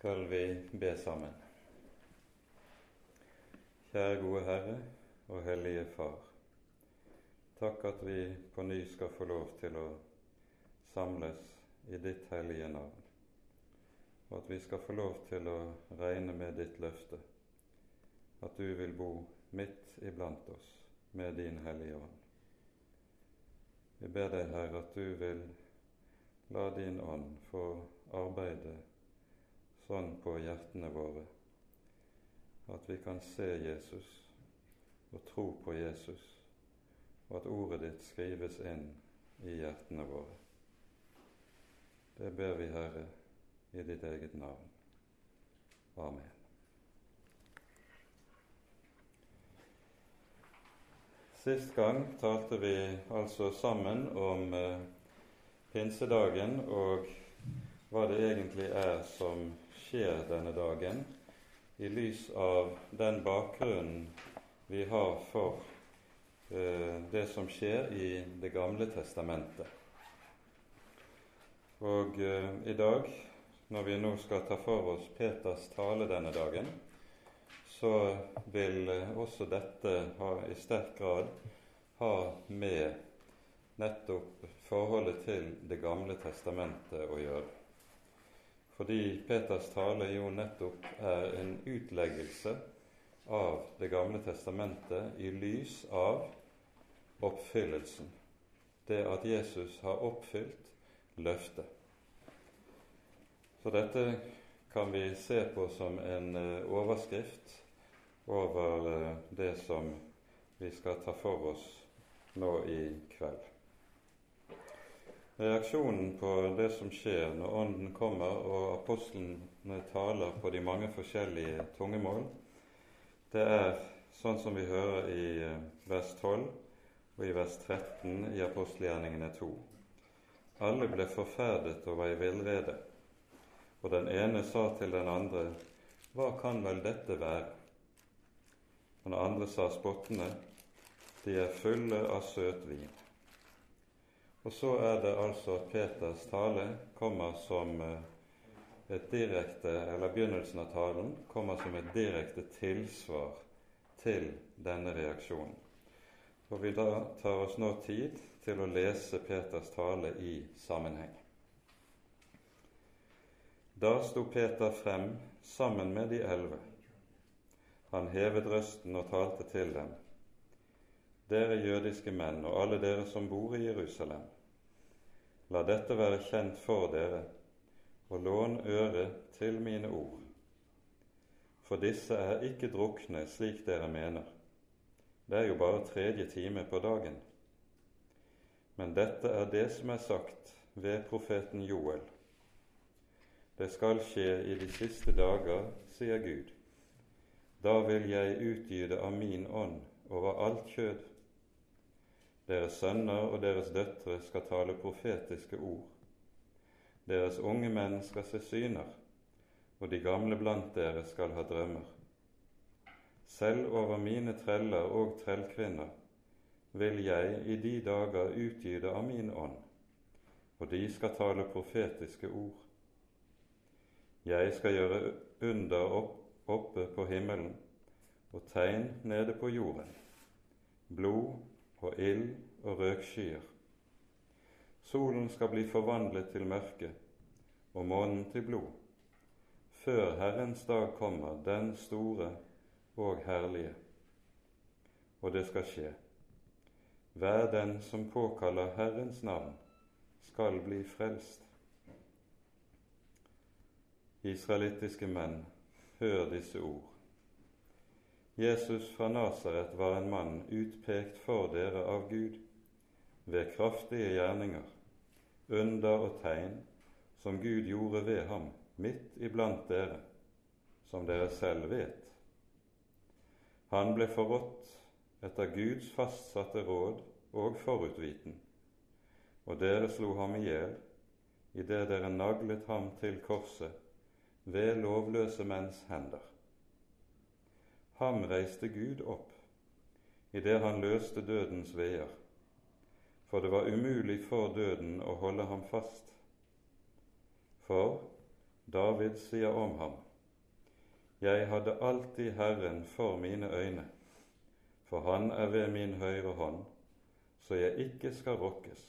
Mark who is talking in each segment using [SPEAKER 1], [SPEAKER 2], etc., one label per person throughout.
[SPEAKER 1] skal vi be sammen. Kjære gode Herre og Hellige Far. Takk at vi på ny skal få lov til å samles i ditt hellige navn, og at vi skal få lov til å regne med ditt løfte, at du vil bo midt iblant oss med din Hellige Ånd. Vi ber deg, Herre, at du vil la din ånd få arbeide sånn på hjertene våre at vi kan se Jesus og tro på Jesus, og at ordet ditt skrives inn i hjertene våre. Det ber vi, Herre, i ditt eget navn. Amen. Sist gang talte vi altså sammen om eh, pinsedagen og hva det egentlig er som skjer denne dagen, i lys av den bakgrunnen vi har for eh, det som skjer i Det gamle testamentet. Og eh, i dag, når vi nå skal ta for oss Peters tale denne dagen, så vil eh, også dette ha, i sterk grad ha med nettopp forholdet til Det gamle testamentet å gjøre fordi Peters tale jo nettopp er en utleggelse av Det gamle testamentet i lys av oppfyllelsen. Det at Jesus har oppfylt løftet. Så dette kan vi se på som en eh, overskrift over eh, det som vi skal ta for oss nå i kveld. Reaksjonen på det som skjer når Ånden kommer og apostlene taler på de mange forskjellige tungemål, det er sånn som vi hører i eh, vers 12 og i vers 13 i apostelgjerningene 2. Alle ble forferdet og var i villrede, og den ene sa til den andre, Hva kan vel dette være? Og den andre sa spottende, De er fulle av søt vin. Og så er det altså at Peters tale kommer som eh, et direkte, eller begynnelsen av talen kommer som et direkte tilsvar til denne reaksjonen. Og vi da tar oss nå tid til å lese Peters tale i sammenheng. Da sto Peter frem sammen med de elleve. Han hevet røsten og talte til dem dere jødiske menn og alle dere som bor i Jerusalem. La dette være kjent for dere, og lån øre til mine ord. For disse er ikke drukne slik dere mener. Det er jo bare tredje time på dagen. Men dette er det som er sagt ved profeten Joel. Det skal skje i de siste dager, sier Gud. Da vil jeg utgyde av min ånd over alt kjød. Deres sønner og deres døtre skal tale profetiske ord. Deres unge menn skal se syner, og de gamle blant dere skal ha drømmer. Selv over mine treller og trellkvinner vil jeg i de dager utgyde av min ånd, og de skal tale profetiske ord. Jeg skal gjøre under oppe på himmelen og tegn nede på jorden, blod og ild og røkskyer. Solen skal bli forvandlet til mørke og månen til blod, før Herrens dag kommer, den store og herlige. Og det skal skje. Hver den som påkaller Herrens navn, skal bli frelst. Israelittiske menn, hør disse ord. Jesus fra Nasaret var en mann utpekt for dere av Gud ved kraftige gjerninger, under og tegn som Gud gjorde ved ham midt iblant dere, som dere selv vet. Han ble forrådt etter Guds fastsatte råd og forutviten, og dere slo ham i hjel idet dere naglet ham til korset ved lovløse menns hender. Ham reiste Gud opp idet han løste dødens veier, for det var umulig for døden å holde ham fast. For David sier om ham, Jeg hadde alltid Herren for mine øyne, for Han er ved min høyre hånd, så jeg ikke skal rokkes.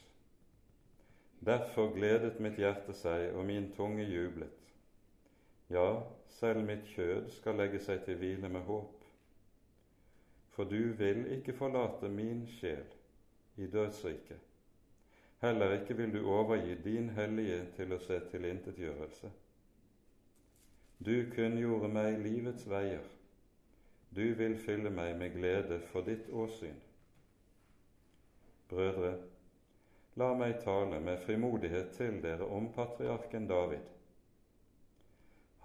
[SPEAKER 1] Derfor gledet mitt hjerte seg, og min tunge jublet. Ja, selv mitt kjød skal legge seg til hvile med håp. For du vil ikke forlate min sjel i dødsriket. Heller ikke vil du overgi din hellige til å se tilintetgjørelse. Du kunngjorde meg livets veier. Du vil fylle meg med glede for ditt åsyn. Brødre, la meg tale med frimodighet til dere om patriarken David.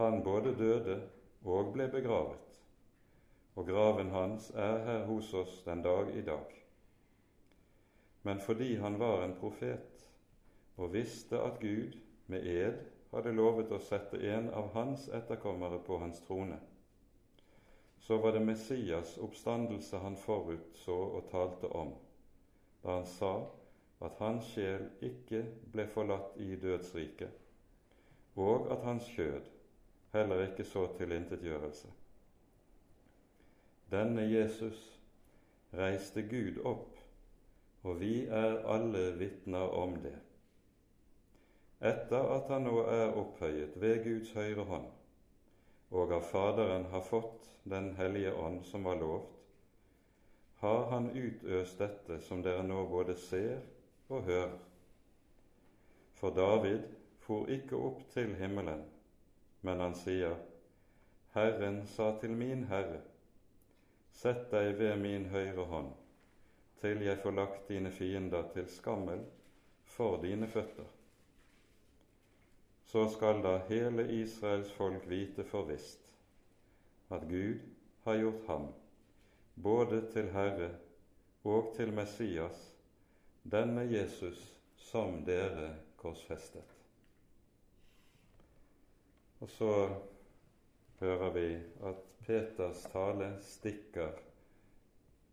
[SPEAKER 1] Han både døde og ble begravet, og graven hans er her hos oss den dag i dag. Men fordi han var en profet og visste at Gud med ed hadde lovet å sette en av hans etterkommere på hans trone, så var det Messias' oppstandelse han forutså og talte om, da han sa at hans sjel ikke ble forlatt i dødsriket, og at hans kjød heller ikke så tilintetgjørelse. Denne Jesus reiste Gud opp, og vi er alle vitner om det. Etter at han nå er opphøyet ved Guds høyre hånd, og av Faderen har fått Den hellige ånd som var lovt, har han utøst dette som dere nå både ser og hører. For David for ikke opp til himmelen, men han sier, Herren sa til min Herre, Sett deg ved min høyre hånd, til jeg får lagt dine fiender til skammel for dine føtter. Så skal da hele Israels folk vite for visst at Gud har gjort ham både til Herre og til Messias, denne Jesus som dere korsfestet. Og så hører vi at Peters tale stikker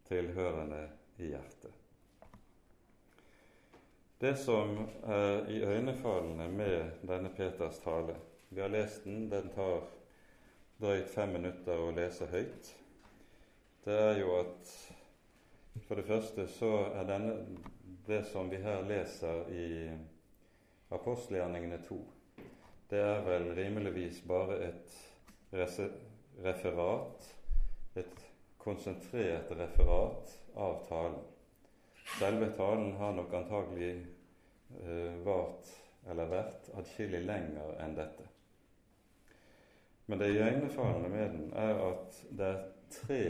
[SPEAKER 1] tilhørende i hjertet. Det som er iøynefallende med denne Peters tale Vi har lest den, den tar drøyt fem minutter å lese høyt. Det er jo at for det første så er denne, det som vi her leser i apostelgjerningene 2, det er vel rimeligvis bare et referat, et konsentrert referat av talen. Selve talen har nok antagelig uh, vart eller vært adskillig lenger enn dette. Men det iøynefallende med den er at det er tre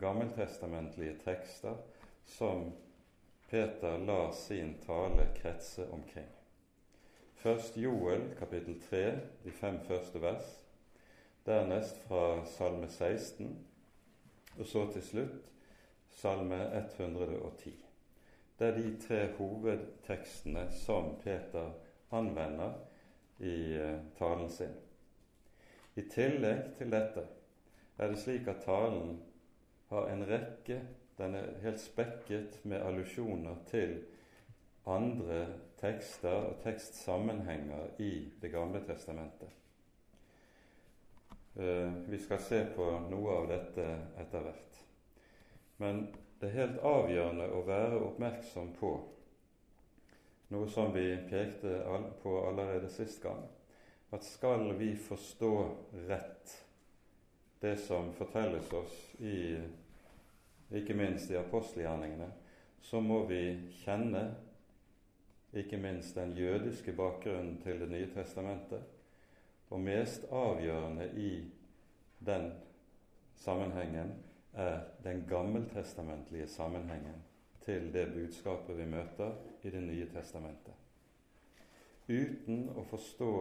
[SPEAKER 1] gammeltestamentlige tekster som Peter lar sin tale kretse omkring. Først Joel kapittel 3, de fem første vers. Dernest fra Salme 16, og så til slutt Salme 110. Det er de tre hovedtekstene som Peter anvender i eh, talen sin. I tillegg til dette er det slik at talen har en rekke Den er helt spekket med allusjoner til andre tekster og tekstsammenhenger i Det gamle testamentet. Eh, vi skal se på noe av dette etter hvert. Men det er helt avgjørende å være oppmerksom på noe som vi pekte på allerede sist gang, at skal vi forstå rett det som fortelles oss i ikke minst i apostelgjerningene, så må vi kjenne ikke minst den jødiske bakgrunnen til Det nye testamentet, og mest avgjørende i den sammenhengen er den gammeltestamentlige sammenhengen til det budskapet vi møter i Det nye testamentet. Uten å forstå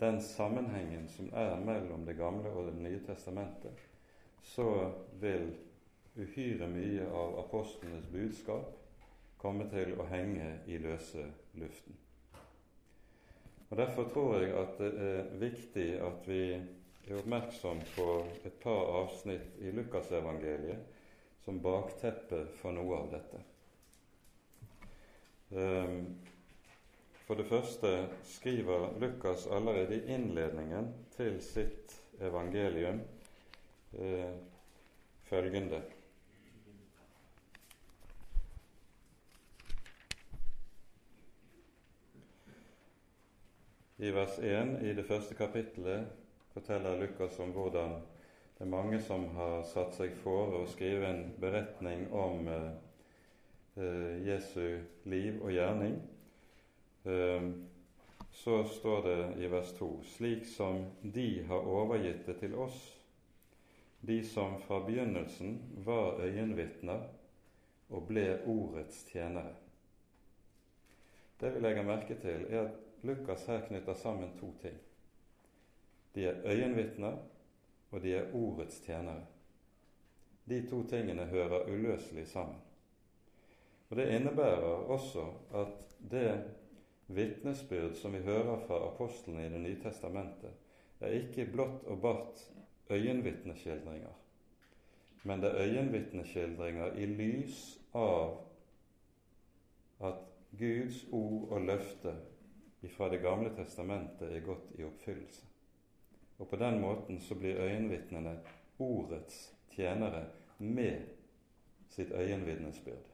[SPEAKER 1] den sammenhengen som er mellom Det gamle og Det nye testamentet, så vil uhyre mye av apostlenes budskap komme til å henge i løse luften. Og Derfor tror jeg at det er viktig at vi er oppmerksom på et par avsnitt i Lukasevangeliet som bakteppe for noe av dette. Ehm, For det første skriver Lukas allerede i innledningen til sitt evangelium eh, følgende I vers 1 i det første kapittelet forteller Lukas om hvordan det er mange som har satt seg for å skrive en beretning om eh, eh, Jesu liv og gjerning. Eh, så står det i vers 2.: Slik som de har overgitt det til oss, de som fra begynnelsen var øyenvitner og ble ordets tjenere. Det vi legger merke til, er at Lukas her knytter sammen to ting. De er øyenvitner, og de er ordets tjenere. De to tingene hører uløselig sammen. Og Det innebærer også at det vitnesbyrd som vi hører fra apostlene i Det nye testamentet, er ikke blott og bart øyenvitneskildringer, men det er øyenvitneskildringer i lys av at Guds ord og løfte fra Det gamle testamentet er gått i oppfyllelse. Og på den måten så blir øyenvitnene ordets tjenere med sitt øyenvitnesbyrd.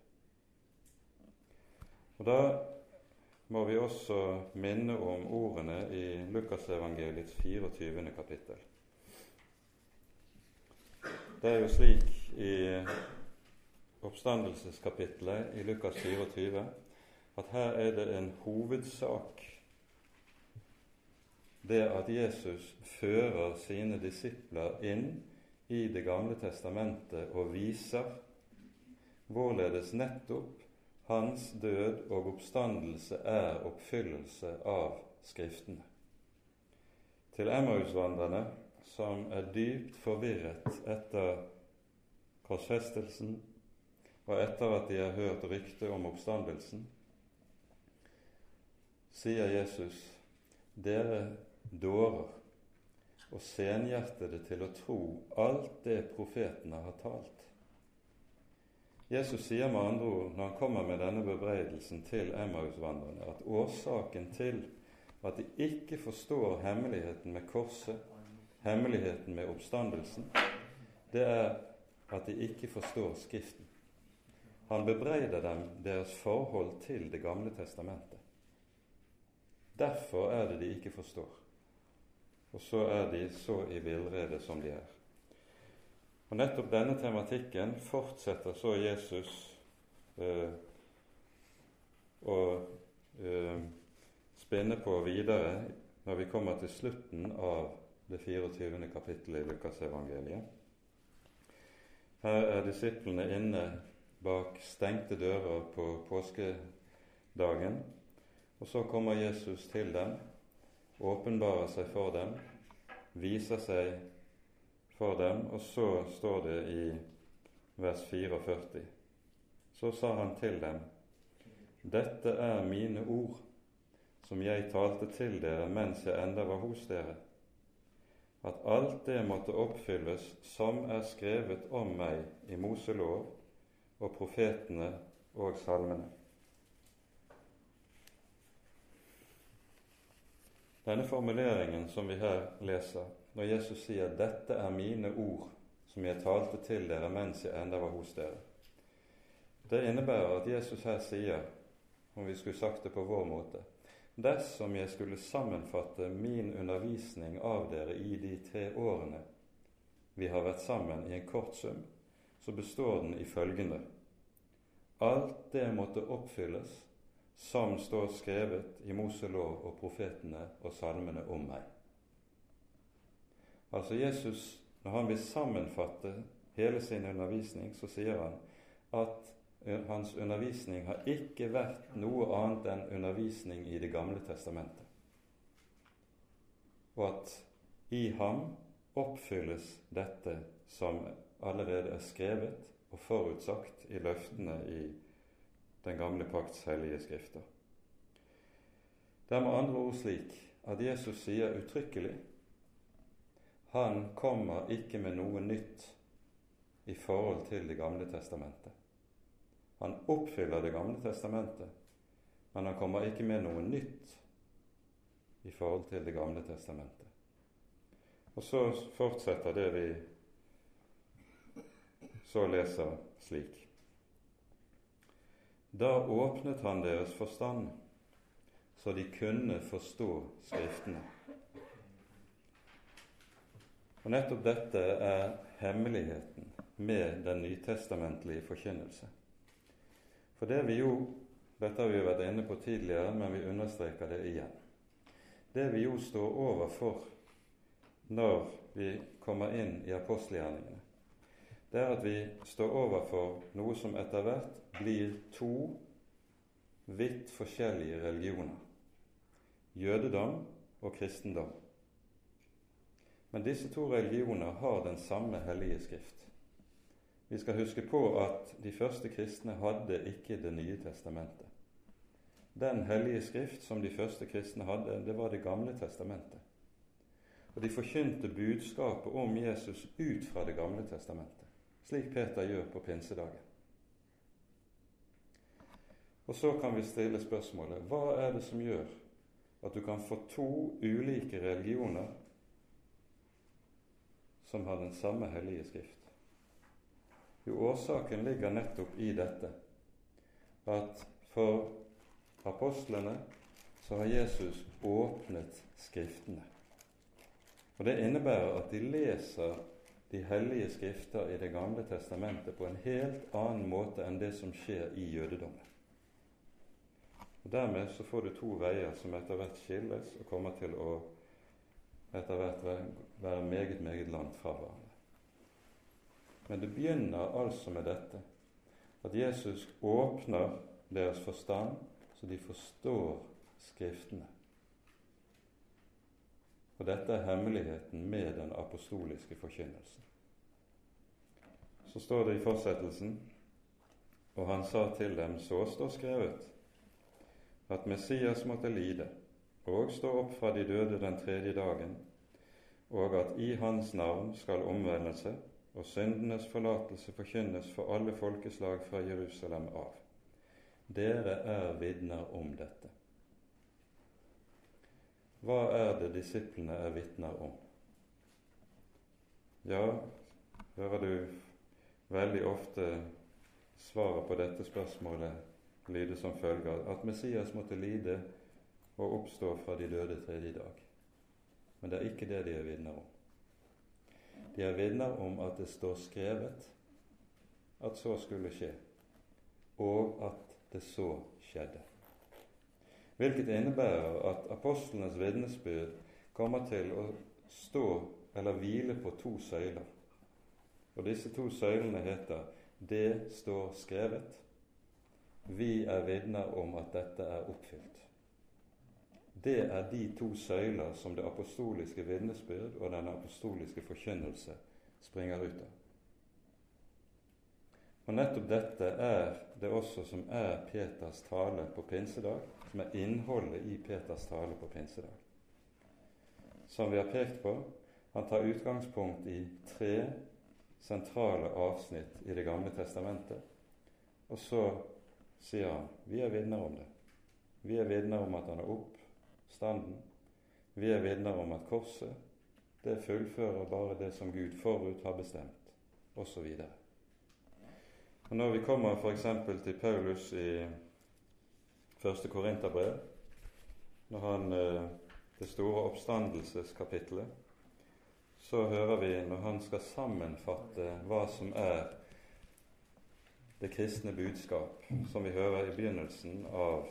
[SPEAKER 1] Og Da må vi også minne om ordene i Lukasevangeliets 24. kapittel. Det er jo slik i oppstandelseskapitlet i Lukas 24 at her er det en hovedsak det at Jesus fører sine disipler inn i Det gamle testamentet og viser hvorledes nettopp hans død og oppstandelse er oppfyllelse av Skriftene. Til Emmausvandrerne, som er dypt forvirret etter korsfestelsen og etter at de har hørt rykte om oppstandelsen, sier Jesus, dere dårer og senhjertede til å tro alt det profetene har talt. Jesus sier med andre ord, når han kommer med denne bebreidelsen til Emmausvandrerne, at årsaken til at de ikke forstår hemmeligheten med korset, hemmeligheten med oppstandelsen, det er at de ikke forstår Skriften. Han bebreider dem deres forhold til Det gamle testamentet. Derfor er det de ikke forstår og så er de så i villrede som de er. Og Nettopp denne tematikken fortsetter så Jesus eh, å eh, spinne på videre når vi kommer til slutten av det 24. kapittelet i Lukasevangeliet. Her er disiplene inne bak stengte dører på påskedagen, og så kommer Jesus til dem åpenbarer seg for dem, viser seg for dem, og så står det i vers 44. Så sa han til dem, Dette er mine ord, som jeg talte til dere mens jeg enda var hos dere, at alt det måtte oppfylles som er skrevet om meg i Moselov og profetene og salmene. Denne formuleringen som vi her leser, når Jesus sier 'Dette er mine ord som jeg talte til dere mens jeg enda var hos dere', det innebærer at Jesus her sier, om vi skulle sagt det på vår måte, dersom jeg skulle sammenfatte min undervisning av dere i de tre årene vi har vært sammen i en kort sum, så består den i følgende. Alt det måtte oppfylles som står skrevet i Moselov og profetene og salmene om meg. Altså Jesus, når han vil sammenfatte hele sin undervisning, så sier han at hans undervisning har ikke vært noe annet enn undervisning i Det gamle testamentet. Og at i ham oppfylles dette som allerede er skrevet og forutsagt i løftene i den gamle pakts hellige skrifter. Det er med andre ord slik at Jesus sier uttrykkelig han kommer ikke med noe nytt i forhold til Det gamle testamentet. Han oppfyller Det gamle testamentet, men han kommer ikke med noe nytt i forhold til Det gamle testamentet. Og så fortsetter det vi så leser slik. Da åpnet han deres forstand, så de kunne forstå Skriftene. Og Nettopp dette er hemmeligheten med den nytestamentlige forkynnelse. For det vi jo Dette har vi jo vært inne på tidligere, men vi understreker det igjen. Det vi jo står overfor når vi kommer inn i apostelgjerningene, det er at vi står overfor noe som etter hvert blir to vidt forskjellige religioner jødedom og kristendom. Men disse to religioner har den samme hellige skrift. Vi skal huske på at de første kristne hadde ikke Det nye testamentet. Den hellige skrift som de første kristne hadde, det var Det gamle testamentet. Og de forkynte budskapet om Jesus ut fra Det gamle testamentet, slik Peter gjør på pinsedagen. Og så kan vi stille spørsmålet hva er det som gjør at du kan få to ulike religioner som har den samme hellige skrift? Jo, årsaken ligger nettopp i dette at for apostlene så har Jesus åpnet Skriftene. Og Det innebærer at de leser de hellige skrifter i Det gamle testamentet på en helt annen måte enn det som skjer i jødedommen. Og Dermed så får du to veier som etter hvert skilles og kommer til å etter hvert være meget, meget langt fra hverandre. Men det begynner altså med dette at Jesus åpner deres forstand så de forstår Skriftene. Og dette er hemmeligheten med den apostoliske forkynnelsen. Så står det i fortsettelsen og han sa til dem, så står skrevet, at Messias måtte lide og stå opp fra de døde den tredje dagen, og at i hans navn skal omvendelse og syndenes forlatelse forkynnes for alle folkeslag fra Jerusalem av. Dere er vitner om dette. Hva er det disiplene er vitner om? Ja, hører du veldig ofte svaret på dette spørsmålet lyde som følger at Messias måtte lide og oppstå fra de døde tredje dag. Men det er ikke det de er vitner om. De er vitner om at det står skrevet at så skulle skje, og at det så skjedde hvilket innebærer at apostlenes vitnesbyrd kommer til å stå eller hvile på to søyler. Og disse to søylene heter 'Det står skrevet'. Vi er vitner om at dette er oppfylt. Det er de to søyler som det apostoliske vitnesbyrd og den apostoliske forkynnelse springer ut av. Og nettopp dette er det også som er Peters tale på pinsedag, som er innholdet i Peters tale på pinsedag. Som vi har pekt på, han tar utgangspunkt i tre sentrale avsnitt i Det gamle testamentet. Og så sier han vi er vitner om det. Vi er vitner om at han er oppstanden. Vi er vitner om at korset det fullfører bare det som Gud forut har bestemt, osv. Og Når vi kommer f.eks. til Paulus i første Korinterbrev, når han eh, det store oppstandelseskapitlet, så hører vi når han skal sammenfatte hva som er det kristne budskap, som vi hører i begynnelsen av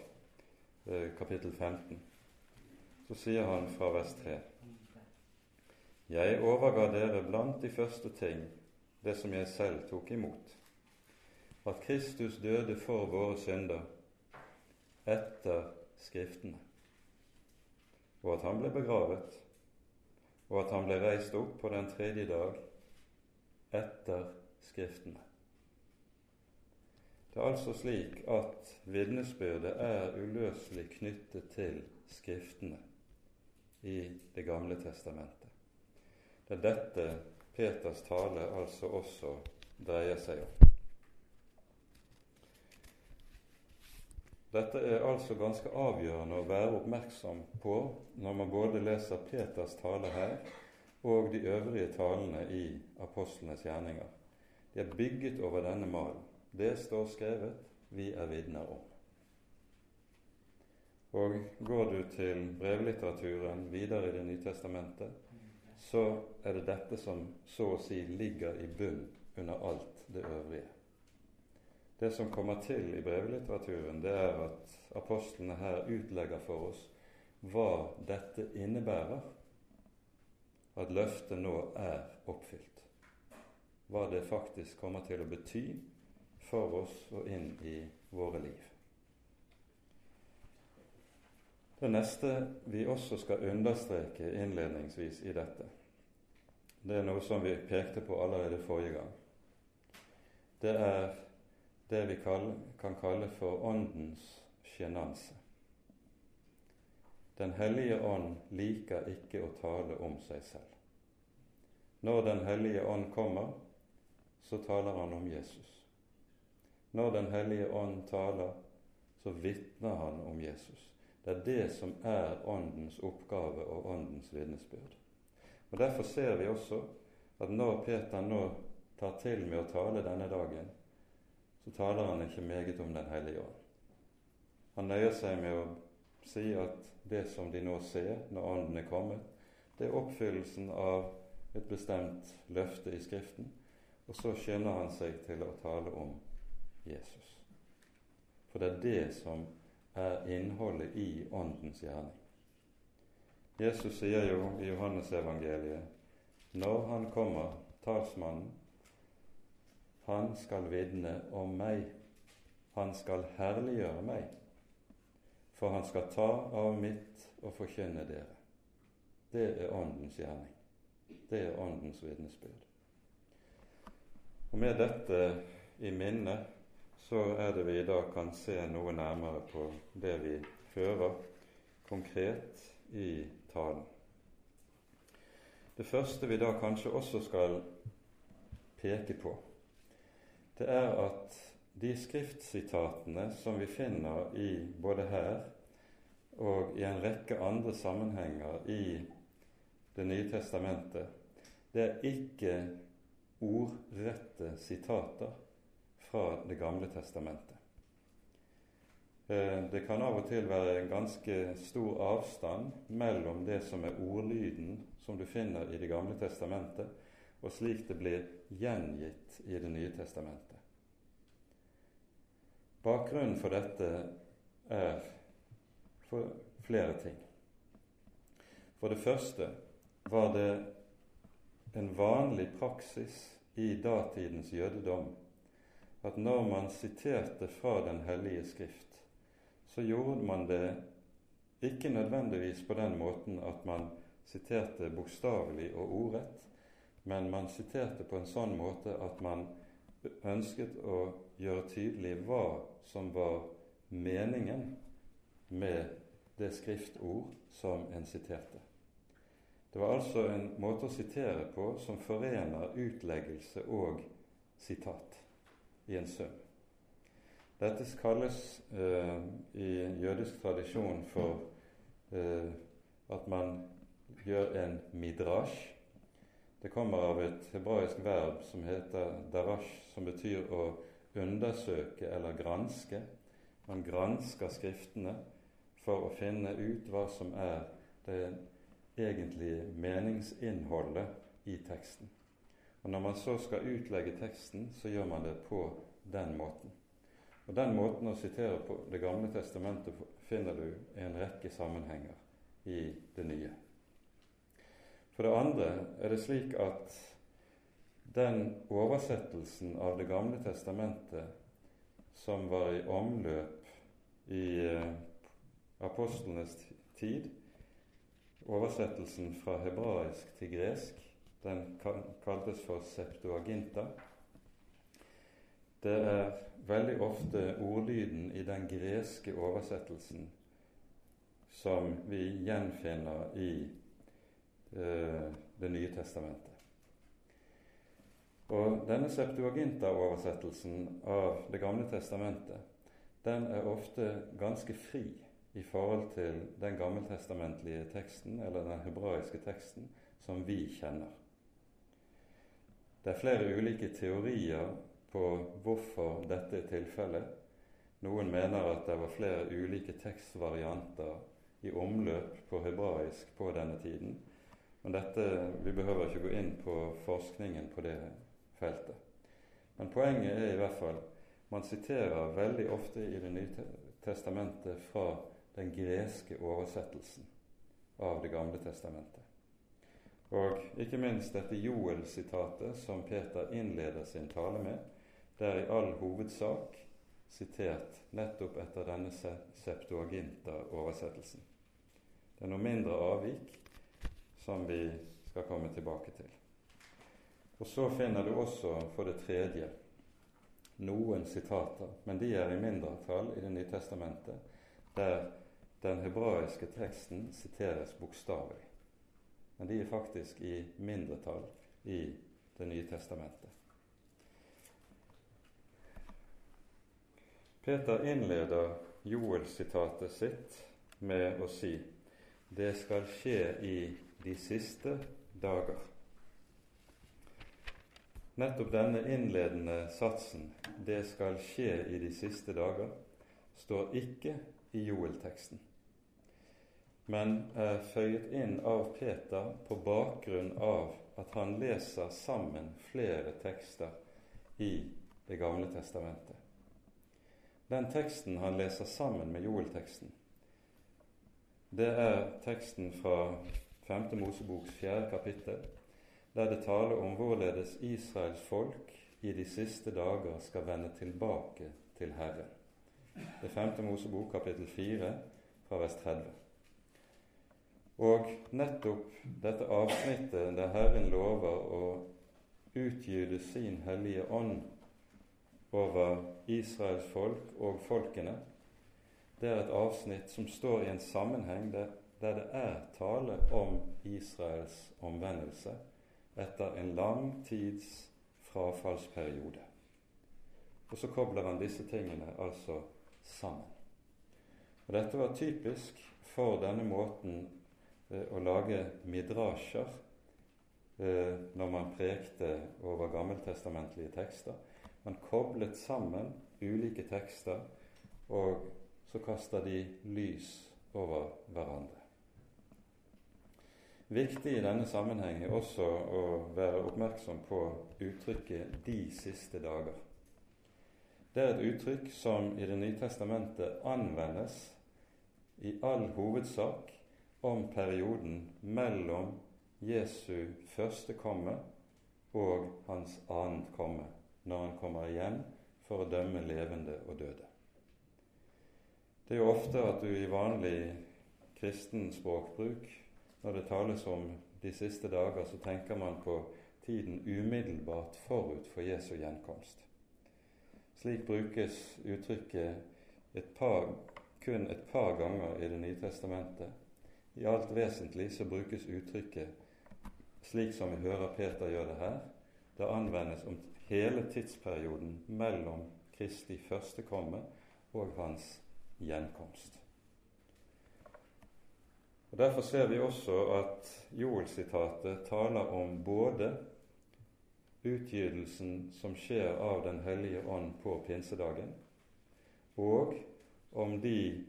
[SPEAKER 1] eh, kapittel 15, så sier han fra vers 3.: Jeg overga dere blant de første ting det som jeg selv tok imot, at Kristus døde for våre synder etter Skriftene, og at han ble begravet, og at han ble reist opp på den tredje dag etter Skriftene. Det er altså slik at vitnesbyrdet er uløselig knyttet til Skriftene i Det gamle testamentet. Det er dette Peters tale altså også dreier seg om. Dette er altså ganske avgjørende å være oppmerksom på når man både leser Peters tale her og de øvrige talene i apostlenes gjerninger. De er bygget over denne malen. Det står skrevet, vi er vitner om. Og går du til brevlitteraturen videre i Det nye testamentet, så er det dette som så å si ligger i bunn under alt det øvrige. Det som kommer til i brevlitteraturen, det er at apostlene her utlegger for oss hva dette innebærer, at løftet nå er oppfylt. Hva det faktisk kommer til å bety for oss og inn i våre liv. Det neste vi også skal understreke innledningsvis i dette, det er noe som vi pekte på allerede forrige gang. Det er det vi kan kalle for Åndens sjenanse. Den hellige ånd liker ikke å tale om seg selv. Når Den hellige ånd kommer, så taler han om Jesus. Når Den hellige ånd taler, så vitner han om Jesus. Det er det som er Åndens oppgave og Åndens vitnesbyrd. Og Derfor ser vi også at når Peter nå tar til med å tale denne dagen, så taler han ikke meget om Den hellige ånd. Han nøyer seg med å si at det som de nå ser når Ånden er kommet, det er oppfyllelsen av et bestemt løfte i Skriften, og så skynder han seg til å tale om Jesus. For det er det som er innholdet i Åndens gjerning. Jesus sier jo i Johannesevangeliet når han kommer, talsmannen, han skal vitne om meg, han skal herliggjøre meg, for han skal ta av mitt og forkynne dere. Det er Åndens gjerning. Det er Åndens vitnesbyrd. Og Med dette i minne så er det vi i dag kan se noe nærmere på det vi fører konkret i talen. Det første vi da kanskje også skal peke på, det er at de skriftsitatene som vi finner i både her og i en rekke andre sammenhenger i Det nye testamentet, det er ikke ordrette sitater fra Det gamle testamentet. Eh, det kan av og til være en ganske stor avstand mellom det som er ordlyden som du finner i Det gamle testamentet, og slik det blir gjengitt i Det nye testamentet. Bakgrunnen for dette er for flere ting. For det første var det en vanlig praksis i datidens jødedom at når man siterte fra Den hellige skrift, så gjorde man det ikke nødvendigvis på den måten at man siterte bokstavelig og ordrett, men man siterte på en sånn måte at man ønsket å gjøre tydelig hva som var meningen med det skriftord som en siterte. Det var altså en måte å sitere på som forener utleggelse og sitat i en sum. Dette kalles eh, i jødisk tradisjon for eh, at man gjør en midrash. Det kommer av et hebraisk verb som heter darash, som betyr å undersøke eller granske. Man gransker Skriftene for å finne ut hva som er det egentlige meningsinnholdet i teksten. Og Når man så skal utlegge teksten, så gjør man det på den måten. Og Den måten å sitere på Det gamle testamentet finner du i en rekke sammenhenger i det nye. For det andre er det slik at den oversettelsen av Det gamle testamentet som var i omløp i eh, apostlenes tid, oversettelsen fra hebraisk til gresk, den kaltes for septuaginta. Det er veldig ofte ordlyden i den greske oversettelsen som vi gjenfinner i Det nye testamentet. Og Denne septuaginta-oversettelsen av Det gamle testamentet den er ofte ganske fri i forhold til den gammeltestamentlige teksten, eller den hebraiske teksten, som vi kjenner. Det er flere ulike teorier på hvorfor dette er tilfellet. Noen mener at det var flere ulike tekstvarianter i omløp på hebraisk på denne tiden. Men dette, vi behøver ikke gå inn på forskningen på det feltet. Men poenget er i hvert fall man siterer veldig ofte i Det nye testamentet fra den greske oversettelsen av Det gamle testamentet. Og ikke minst dette Joel-sitatet som Peter innleder sin tale med, det er i all hovedsak sitert nettopp etter denne Septuaginta-oversettelsen. Det er noe mindre avvik som vi skal komme tilbake til. Og Så finner du også for det tredje noen sitater, men de er i mindretall i Det nye testamentet, der den hebraiske teksten siteres bokstavelig. Men de er faktisk i mindretall i Det nye testamentet. Peter innleder Joel-sitatet sitt med å si det skal skje i de siste dager. Nettopp denne innledende satsen 'det skal skje i de siste dager' står ikke i Joel-teksten, men er føyet inn av Peter på bakgrunn av at han leser sammen flere tekster i Det gamle testamentet. Den teksten han leser sammen med Joel-teksten, det er teksten fra 5. Moseboks 4. kapittel, der det taler om hvorledes Israels folk i de siste dager skal vende tilbake til Herren. Det er 5. Mosebok kapittel 4 fra vers 30. Og nettopp dette avsnittet der Herren lover å utgyte sin hellige ånd over Israels folk og folkene, det er et avsnitt som står i en sammenheng der, der det er tale om Israels omvendelse etter en lang tids frafallsperiode. Og så kobler han disse tingene altså sammen. Og Dette var typisk for denne måten eh, å lage midrasjer eh, når man prekte over gammeltestamentlige tekster. Man koblet sammen ulike tekster, og så kasta de lys over hverandre. Viktig i denne sammenheng er også å være oppmerksom på uttrykket 'de siste dager'. Det er et uttrykk som i Det nye testamentet anvendes i all hovedsak om perioden mellom Jesu første komme og hans annet komme, når han kommer igjen for å dømme levende og døde. Det er jo ofte at du i vanlig kristen språkbruk, når det tales om de siste dager, så tenker man på tiden umiddelbart forut for Jesu gjenkomst. Slik brukes uttrykket et par, kun et par ganger i Det nye testamentet. I alt vesentlig så brukes uttrykket slik som vi hører Peter gjøre det her. Det anvendes om hele tidsperioden mellom Kristi første komme og hans gjenkomst. Og Derfor ser vi også at Joel-sitatet taler om både utgytelsen som skjer av Den hellige ånd på pinsedagen, og om de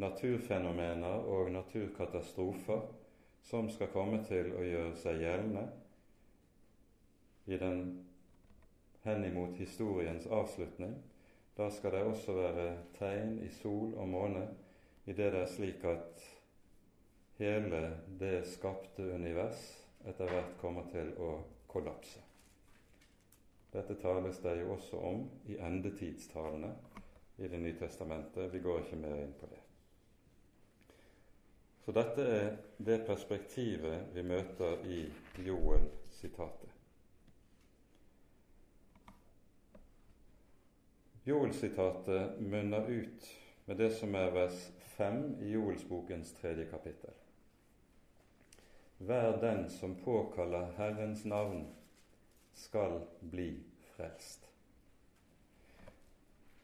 [SPEAKER 1] naturfenomener og naturkatastrofer som skal komme til å gjøre seg gjeldende i den henimot historiens avslutning. Da skal det også være tegn i sol og måne i det det er slik at hele det skapte univers etter hvert kommer til å kollapse. Dette tales det jo også om i endetidstalene i Det nye testamentet. Vi går ikke mer inn på det. Så dette er det perspektivet vi møter i Joel-sitatet. Joel-sitatet munner ut med det som er vers 5 i Joelsbokens tredje kapittel. Vær den som påkaller Herrens navn, skal bli frelst.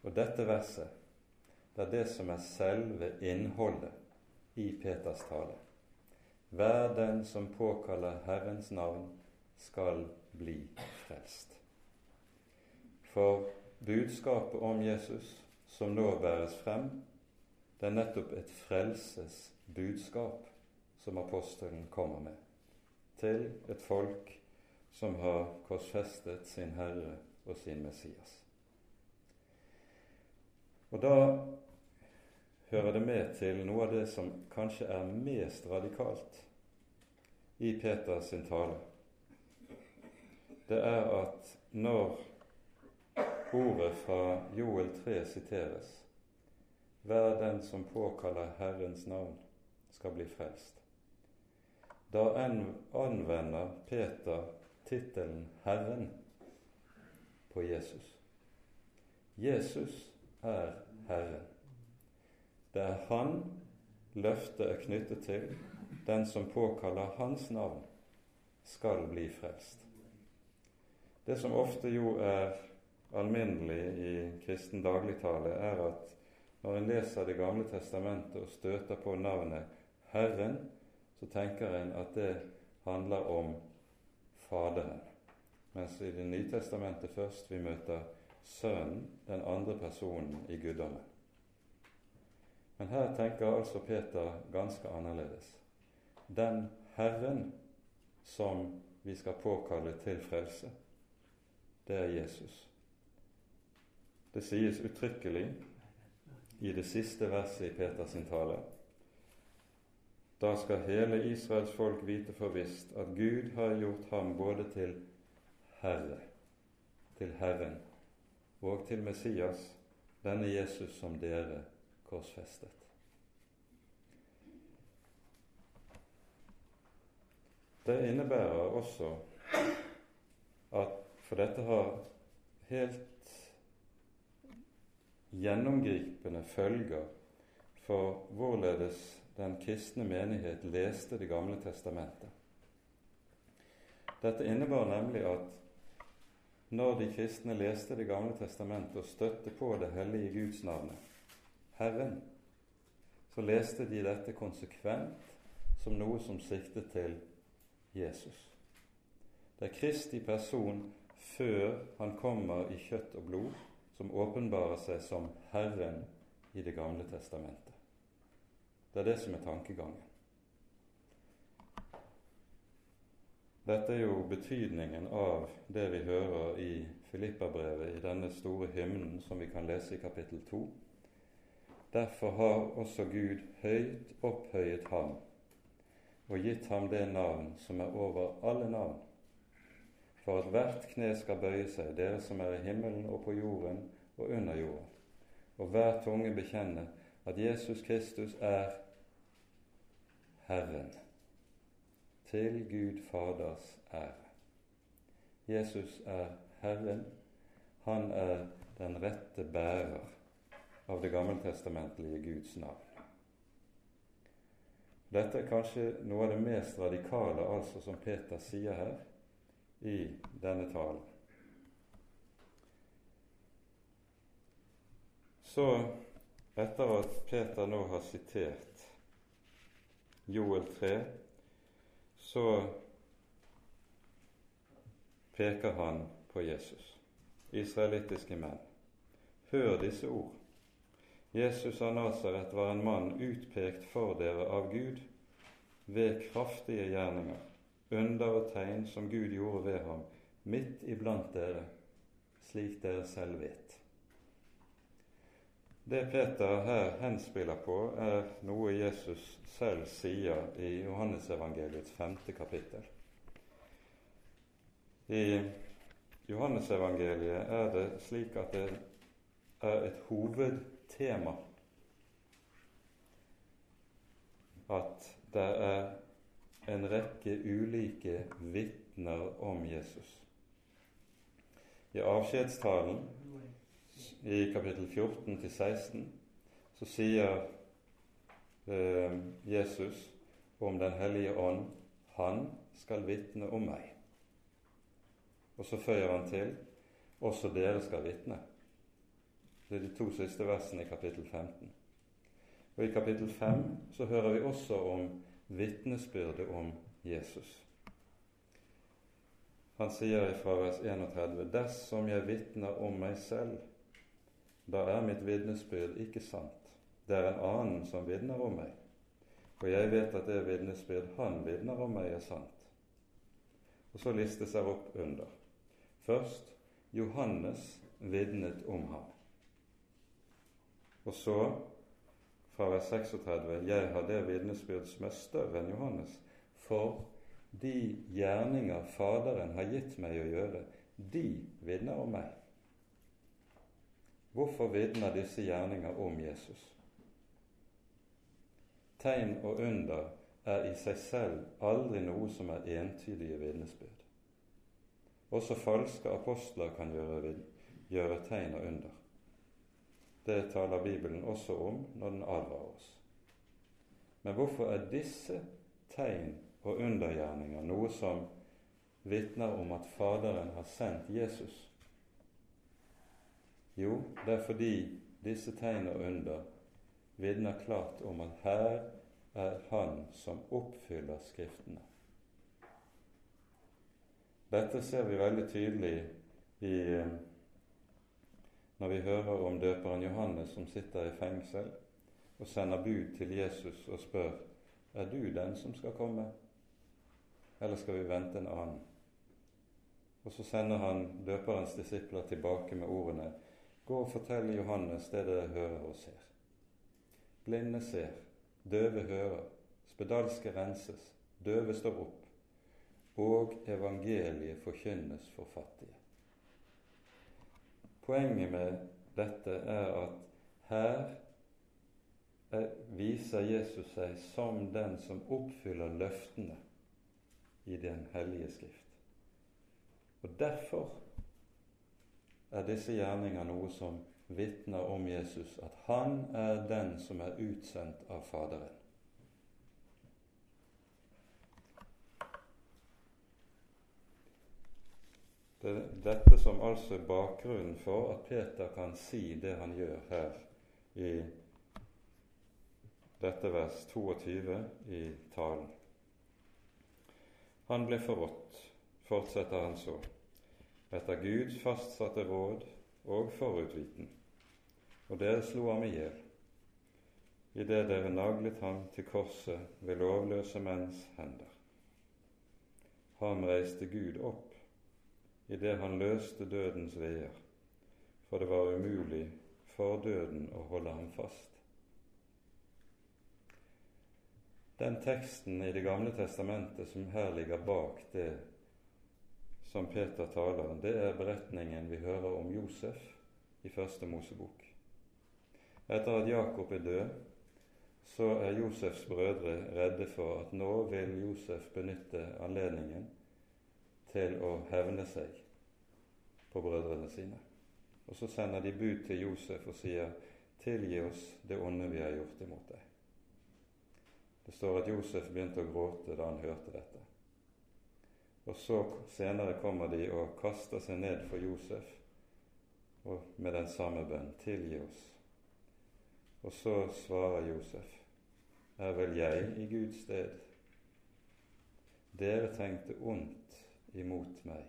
[SPEAKER 1] Og dette verset Det er det som er selve innholdet i Peters tale. Hver den som påkaller Herrens navn, skal bli frelst. For budskapet om Jesus som nå bæres frem, det er nettopp et frelsesbudskap som apostelen kommer med til et folk som har korsfestet sin Herre og sin Messias. Og da hører det med til noe av det som kanskje er mest radikalt i Peters tale. Det er at når ordet fra Joel 3 siteres, hver den som påkaller Herrens navn, skal bli frelst. Da anvender Peter tittelen Herren på Jesus. Jesus er Herren. Det er Han løftet er knyttet til. Den som påkaller Hans navn, skal bli frelst. Det som ofte jo er alminnelig i kristen dagligtale, er at når en leser Det gamle testamentet og støter på navnet Herren, så tenker en at det handler om Faderen. Mens i Det nye testamentet først vi møter Sønnen, den andre personen i guddommen. Men her tenker altså Peter ganske annerledes. Den Herren som vi skal påkalle til frelse, det er Jesus. Det sies uttrykkelig i det siste verset i Peters tale. Da skal hele Israels folk vite for visst at Gud har gjort ham både til Herre, til Herren, og til Messias, denne Jesus som dere korsfestet. Det innebærer også at For dette har helt gjennomgripende følger for hvorledes den kristne menighet leste Det gamle testamentet. Dette innebar nemlig at når de kristne leste Det gamle testamentet og støtte på det hellige Guds navnet, Herren, så leste de dette konsekvent som noe som siktet til Jesus. Det er Kristi person før han kommer i kjøtt og blod, som åpenbarer seg som Herren i Det gamle testamentet. Det er det som er tankegangen. Dette er jo betydningen av det vi hører i Filippabrevet, i denne store hymnen som vi kan lese i kapittel 2. Derfor har også Gud høyt opphøyet ham og gitt ham det navn som er over alle navn, for at hvert kne skal bøye seg, dere som er i himmelen og på jorden og under jorden, og hver tunge bekjenne at Jesus Kristus er Herren, til Gud Faders ære. Jesus er Herren. Han er den rette bærer av det gammeltestamentlige Guds navn. Dette er kanskje noe av det mest radikale altså som Peter sier her i denne talen. Så, etter at Peter nå har sitert Joel 3, så peker han på Jesus. Israelittiske menn, hør disse ord. Jesus av Nasaret var en mann utpekt for dere av Gud ved kraftige gjerninger, under og tegn som Gud gjorde ved ham, midt iblant dere, slik dere selv vet. Det Peter her henspiller på, er noe Jesus selv sier i Johannesevangeliets femte kapittel. I Johannesevangeliet er det slik at det er et hovedtema at det er en rekke ulike vitner om Jesus. I avskjedstalen i kapittel 14 til 16 så sier eh, Jesus om Den hellige ånd han skal vitne om meg. Og så føyer han til også dere skal vitne. Det er de to siste versene i kapittel 15. Og I kapittel 5 så hører vi også om vitnesbyrdet om Jesus. Han sier fra vers 31.: Dersom jeg vitner om meg selv, da er mitt vitnesbyrd ikke sant. Det er en annen som vitner om meg, for jeg vet at det vitnesbyrd han vitner om meg, er sant. Og så listes det opp under. Først Johannes vitnet om ham. Og så, fra vers 36, jeg har det vitnesbyrd som er større enn Johannes, for de gjerninger Faderen har gitt meg å gjøre, de vitner om meg. Hvorfor vitner disse gjerninger om Jesus? Tegn og under er i seg selv aldri noe som er entydige vitnesbyrd. Også falske apostler kan gjøre, gjøre tegn og under. Det taler Bibelen også om når den advarer oss. Men hvorfor er disse tegn og undergjerninger noe som vitner om at Faderen har sendt Jesus? Jo, det er fordi disse tegn og under vitner klart om at her er Han som oppfyller Skriftene. Dette ser vi veldig tydelig i, eh, når vi hører om døperen Johannes som sitter i fengsel og sender bud til Jesus og spør er du den som skal komme, eller skal vi vente en annen? Og så sender han døperens disipler tilbake med ordene Gå og fortell Johannes det dere hører og ser. Blinde ser, døve hører, spedalske renses, døve står opp, og evangeliet forkynnes for fattige. Poenget med dette er at her viser Jesus seg som den som oppfyller løftene i Den hellige skrift. Og Derfor er disse gjerninger noe som vitner om Jesus, at han er den som er utsendt av Faderen. Det er dette som altså er bakgrunnen for at Peter kan si det han gjør her i dette vers 22 i talen. Han ble forrådt, fortsetter han så, etter Guds fastsatte råd og forutviten, og dere slo ham i hjel, idet dere naglet ham til korset ved lovløse menns hender. Ham reiste Gud opp idet han løste dødens veier, for det var umulig for døden å holde ham fast. Den teksten i Det gamle testamentet som her ligger bak det som Peter taler, om, det er beretningen vi hører om Josef i Første Mosebok. Etter at Jakob er død, så er Josefs brødre redde for at nå vil Josef benytte anledningen til å hevne seg på brødrene sine. Og så sender de bud til Josef og sier, 'Tilgi oss det onde vi har gjort imot deg'. Det står at Josef begynte å gråte da han hørte dette. Og så senere kommer de og kaster seg ned for Josef og med den samme bønn 'Tilgi oss'. Og så svarer Josef, 'Er vel jeg i Guds sted?' Dere tenkte ondt imot meg,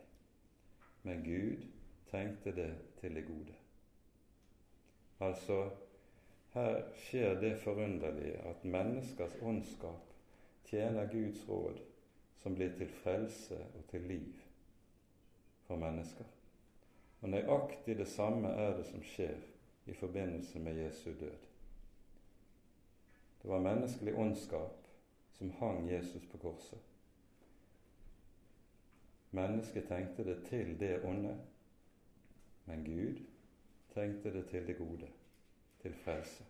[SPEAKER 1] men Gud tenkte det til det gode. Altså, her skjer det forunderlige at menneskers ondskap tjener Guds råd, som blir til frelse og til liv for mennesker. Og nøyaktig det samme er det som skjer i forbindelse med Jesu død. Det var menneskelig ondskap som hang Jesus på korset. Mennesket tenkte det til det onde, men Gud tenkte det til det gode, til frelse.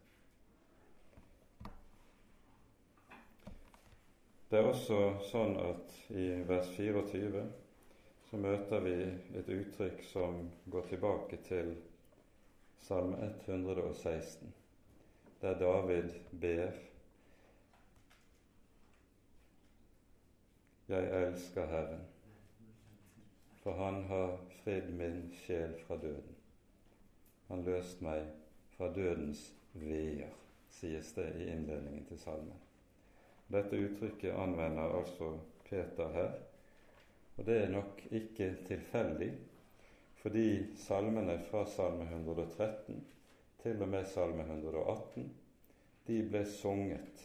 [SPEAKER 1] Det er også sånn at i vers 24 så møter vi et uttrykk som går tilbake til Salme 116, der David ber Jeg elsker Herren for han har fridd min sjel fra døden. han løst meg fra dødens veer, sies det i innledningen til salmen. Dette uttrykket anvender altså Peter her, og det er nok ikke tilfeldig, fordi salmene fra salme 113 til og med salme 118 de ble sunget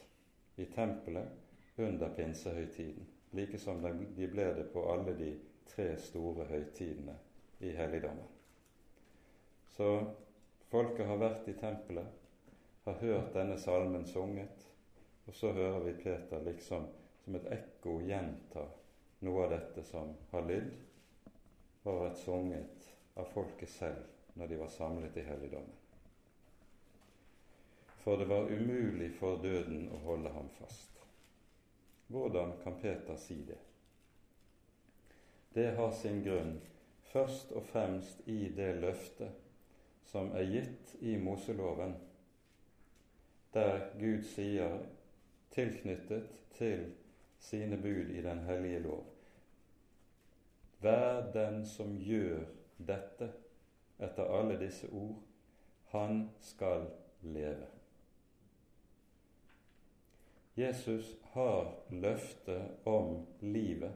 [SPEAKER 1] i tempelet under pinsehøytiden, like som de ble det på alle de tre store høytidene i helligdommen. Så folket har vært i tempelet, har hørt denne salmen sunget, og så hører vi Peter liksom som et ekko gjenta noe av dette som har lydd og vært sunget av folket selv når de var samlet i helligdommen. For det var umulig for døden å holde ham fast. Hvordan kan Peter si det? Det har sin grunn først og fremst i det løftet som er gitt i Moseloven, der Gud sier, tilknyttet til sine bud i Den hellige lov Vær den som gjør dette etter alle disse ord, han skal leve. Jesus har løftet om livet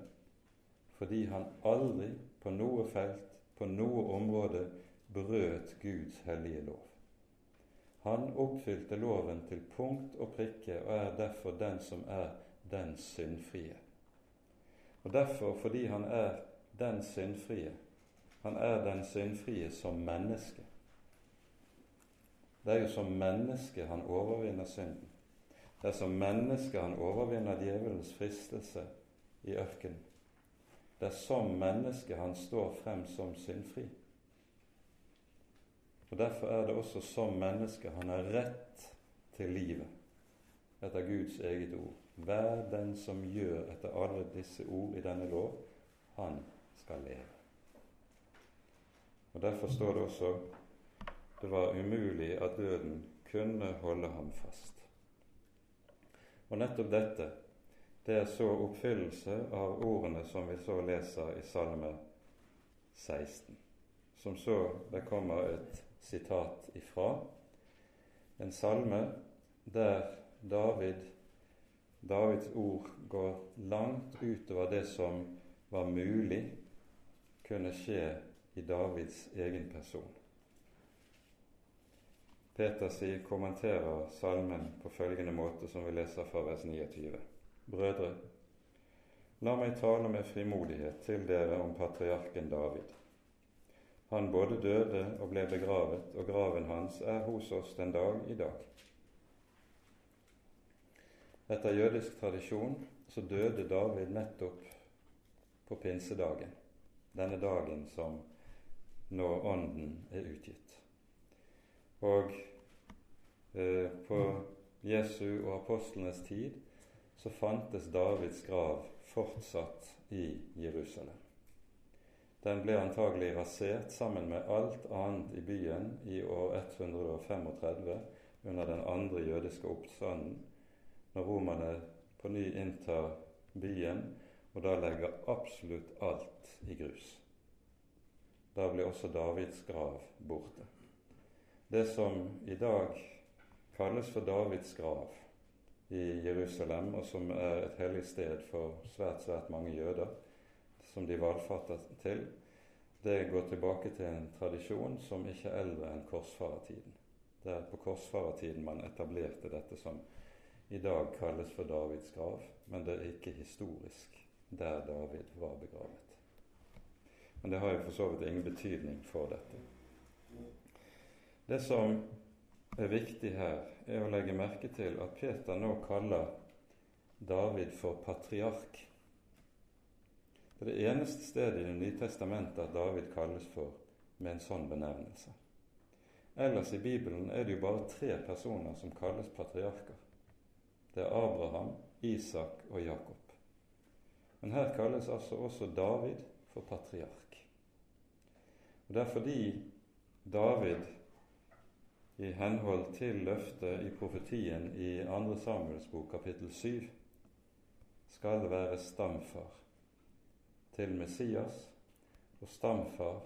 [SPEAKER 1] fordi han aldri på noe felt, på noe område, brøt Guds hellige lov. Han oppfylte loven til punkt og prikke og er derfor den som er den syndfrie. Og derfor, fordi han er den syndfrie, han er den syndfrie som menneske. Det er jo som menneske han overvinner synden. Det er som menneske han overvinner djevelens fristelse i ørkenen. Det er som menneske han står frem som syndfri. Og Derfor er det også som menneske han har rett til livet etter Guds eget ord. Vær den som gjør etter alle disse ord i denne lov, han skal leve. Og Derfor står det også det var umulig at døden kunne holde ham fast. Og nettopp dette, det er så oppfyllelse av ordene som vi så leser i Salme 16, som så det kommer et sitat ifra. En salme der David, Davids ord går langt utover det som var mulig kunne skje i Davids egen person. Peter sier, kommenterer salmen på følgende måte, som vi leser fra vers 29. Brødre, la meg tale med frimodighet til dere om patriarken David han både døde og ble begravet, og graven hans er hos oss den dag i dag. Etter jødisk tradisjon så døde David nettopp på pinsedagen, denne dagen som når Ånden er utgitt. Og eh, på Jesu og apostlenes tid så fantes Davids grav fortsatt i Jerusalem. Den ble antagelig rasert sammen med alt annet i byen i år 135 under den andre jødiske oppstanden, når romerne på ny inntar byen og da legger absolutt alt i grus. Da blir også Davids grav borte. Det som i dag kalles for Davids grav i Jerusalem, og som er et hellig sted for svært, svært mange jøder, som de valfarter til, det går tilbake til en tradisjon som ikke er eldre enn korsfarertiden. Det er på korsfarertiden man etablerte dette som i dag kalles for Davids grav, men det er ikke historisk der David var begravet. Men det har jo for så vidt ingen betydning for dette. Det som er viktig her, er å legge merke til at Peter nå kaller David for patriark. Det er det eneste stedet i Det nye testamentet at David kalles for med en sånn benevnelse. Ellers i Bibelen er det jo bare tre personer som kalles patriarker. Det er Abraham, Isak og Jakob. Men her kalles altså også David for patriark. Og Det er fordi David i henhold til løftet i profetien i 2. Samuels bok kapittel 7 skal være stamfar til Messias og stamfar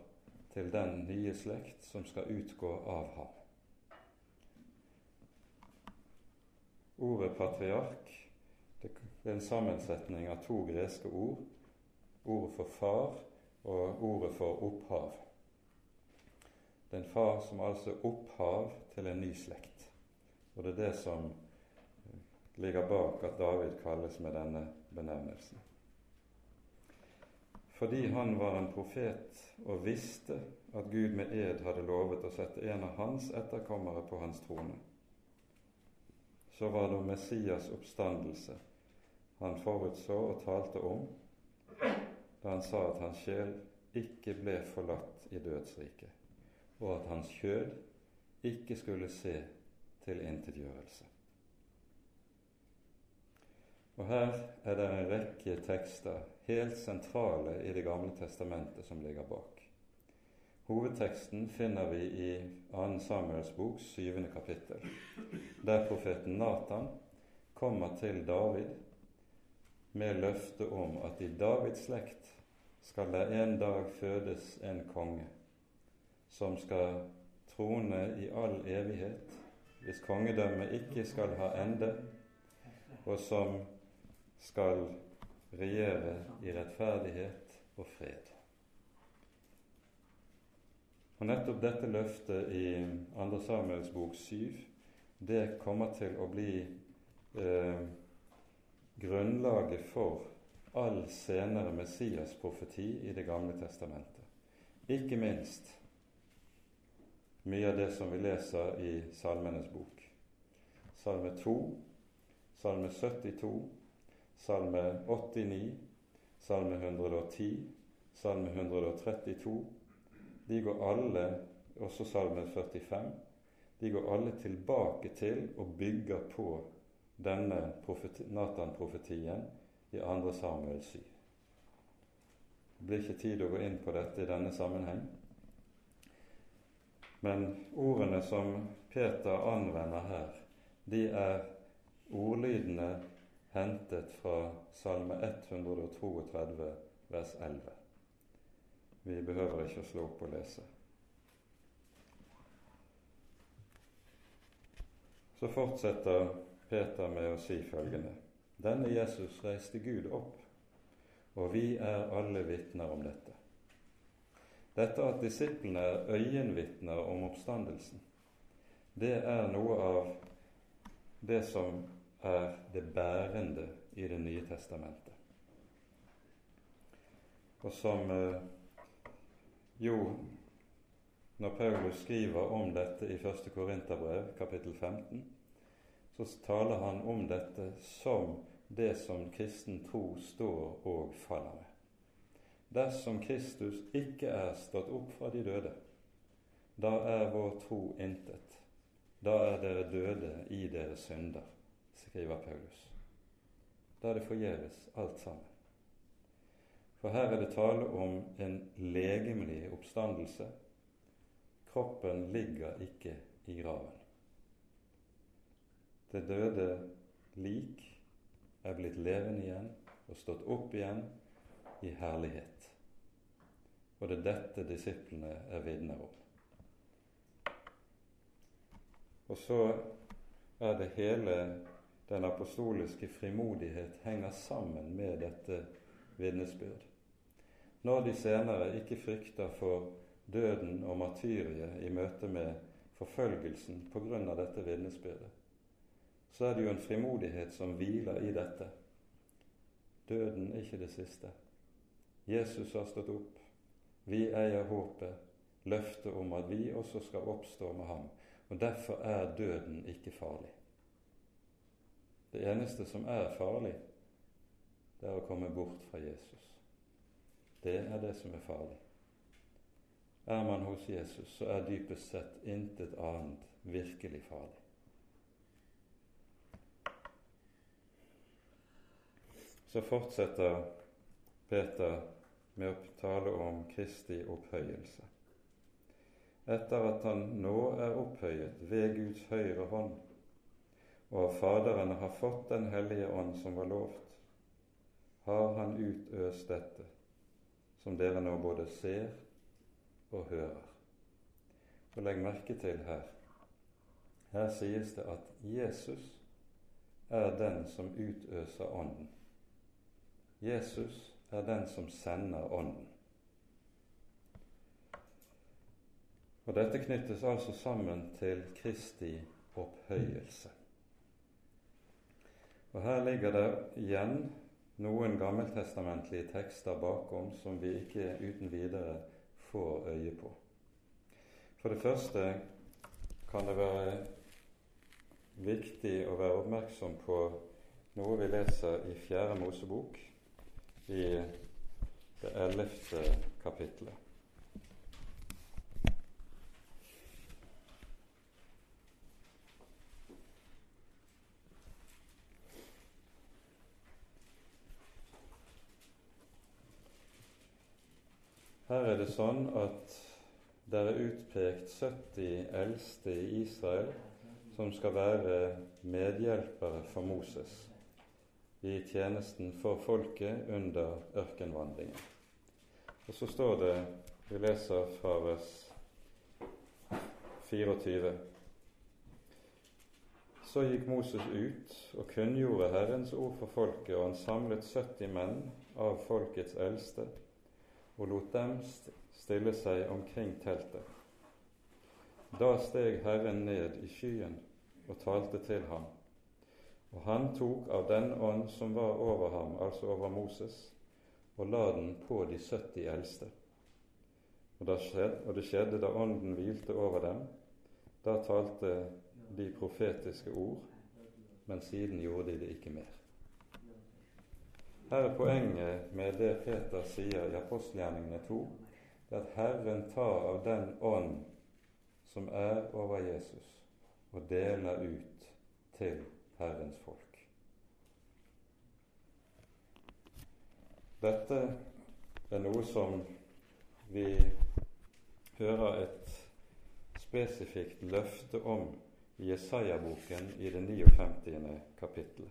[SPEAKER 1] til den nye slekt som skal utgå av ham. Ordet patriark det er en sammensetning av to greske ord. Ordet for far og ordet for opphav. Det er en far som altså er opphav til en ny slekt. Og det er det som ligger bak at David kalles med denne benevnelsen. Fordi han var en profet og visste at Gud med ed hadde lovet å sette en av hans etterkommere på hans trone, så var det Messias oppstandelse han forutså og talte om da han sa at hans sjel ikke ble forlatt i dødsriket, og at hans kjød ikke skulle se til intetgjørelse. Og Her er det en rekke tekster, helt sentrale i Det gamle testamentet, som ligger bak. Hovedteksten finner vi i 2. Samuels bok, 7. kapittel, der profeten Natan kommer til David med løfte om at i Davids slekt skal det en dag fødes en konge som skal trone i all evighet, hvis kongedømmet ikke skal ha ende, og som skal regjere i rettferdighet og fred. Og Nettopp dette løftet i 2. Samuels bok 7 det kommer til å bli eh, grunnlaget for all senere Messias-profeti i Det gamle testamentet. Ikke minst mye av det som vi leser i Salmenes bok. Salme 2, Salme 72, Salme 89, Salme 110, Salme 132. De går alle, også Salme 45, de går alle tilbake til og bygger på denne Natan-profetien i 2. Samuel 7. Det blir ikke tid å gå inn på dette i denne sammenheng. Men ordene som Peter anvender her, de er ordlydende hentet fra Salme 132, vers 11. Vi behøver ikke å slå opp og lese. Så fortsetter Peter med å si følgende.: Denne Jesus reiste Gud opp, og vi er alle vitner om dette. Dette at disiplene er øyenvitner om oppstandelsen, det er noe av det som er det bærende i Det nye testamentet. Og som eh, jo Når Paulus skriver om dette i 1. Korinterbrev, kapittel 15, så taler han om dette som det som kristen tro står og faller med. Dersom Kristus ikke er stått opp fra de døde, da er vår tro intet. Da er dere døde i deres synder skriver Paulus. Da det forgjeves alt sammen. For her er det tale om en legemlig oppstandelse. Kroppen ligger ikke i graven. Det døde lik er blitt levende igjen og stått opp igjen i herlighet. Og det er dette disiplene er vitner om. Og så er det hele den apostoliske frimodighet henger sammen med dette vitnesbyrd. Når de senere ikke frykter for døden og martyriet i møte med forfølgelsen pga. dette vitnesbyrdet, så er det jo en frimodighet som hviler i dette. Døden er ikke det siste. Jesus har stått opp. Vi eier håpet, løftet om at vi også skal oppstå med ham. Og derfor er døden ikke farlig. Det eneste som er farlig, det er å komme bort fra Jesus. Det er det som er farlig. Er man hos Jesus, så er dypest sett intet annet virkelig farlig. Så fortsetter Peter med å tale om Kristi opphøyelse. Etter at han nå er opphøyet ved Guds høyre hånd, og av Faderen har fått Den hellige ånd som var lovt, har han utøst dette, som dere nå både ser og hører. Og legg merke til her her sies det at Jesus er den som utøser Ånden. Jesus er den som sender Ånden. Og Dette knyttes altså sammen til Kristi opphøyelse. Og Her ligger det igjen noen gammeltestamentlige tekster bakom som vi ikke uten videre får øye på. For det første kan det være viktig å være oppmerksom på noe vi leser i Fjerde Mosebok, i det ellevte kapittelet. Her er det sånn at det er utpekt 70 eldste i Israel som skal være medhjelpere for Moses i tjenesten for folket under ørkenvandringen. Og så står det, vi leser fra vers 24 Så gikk Moses ut og kunngjorde Herrens ord for folket, og han samlet 70 menn av folkets eldste og lot dem stille seg omkring teltet. Da steg Herren ned i skyen og talte til ham. Og han tok av den ånd som var over ham, altså over Moses, og la den på de 70 eldste. Og, det skjedde da ånden hvilte over dem. Da talte de profetiske ord, men siden gjorde de det ikke mer. Her er poenget med det Peter sier i apostelgjerningene 2, det at Herren tar av den ånd som er over Jesus, og deler ut til Herrens folk. Dette er noe som vi hører et spesifikt løfte om i Jesaja-boken i det 59. kapittelet.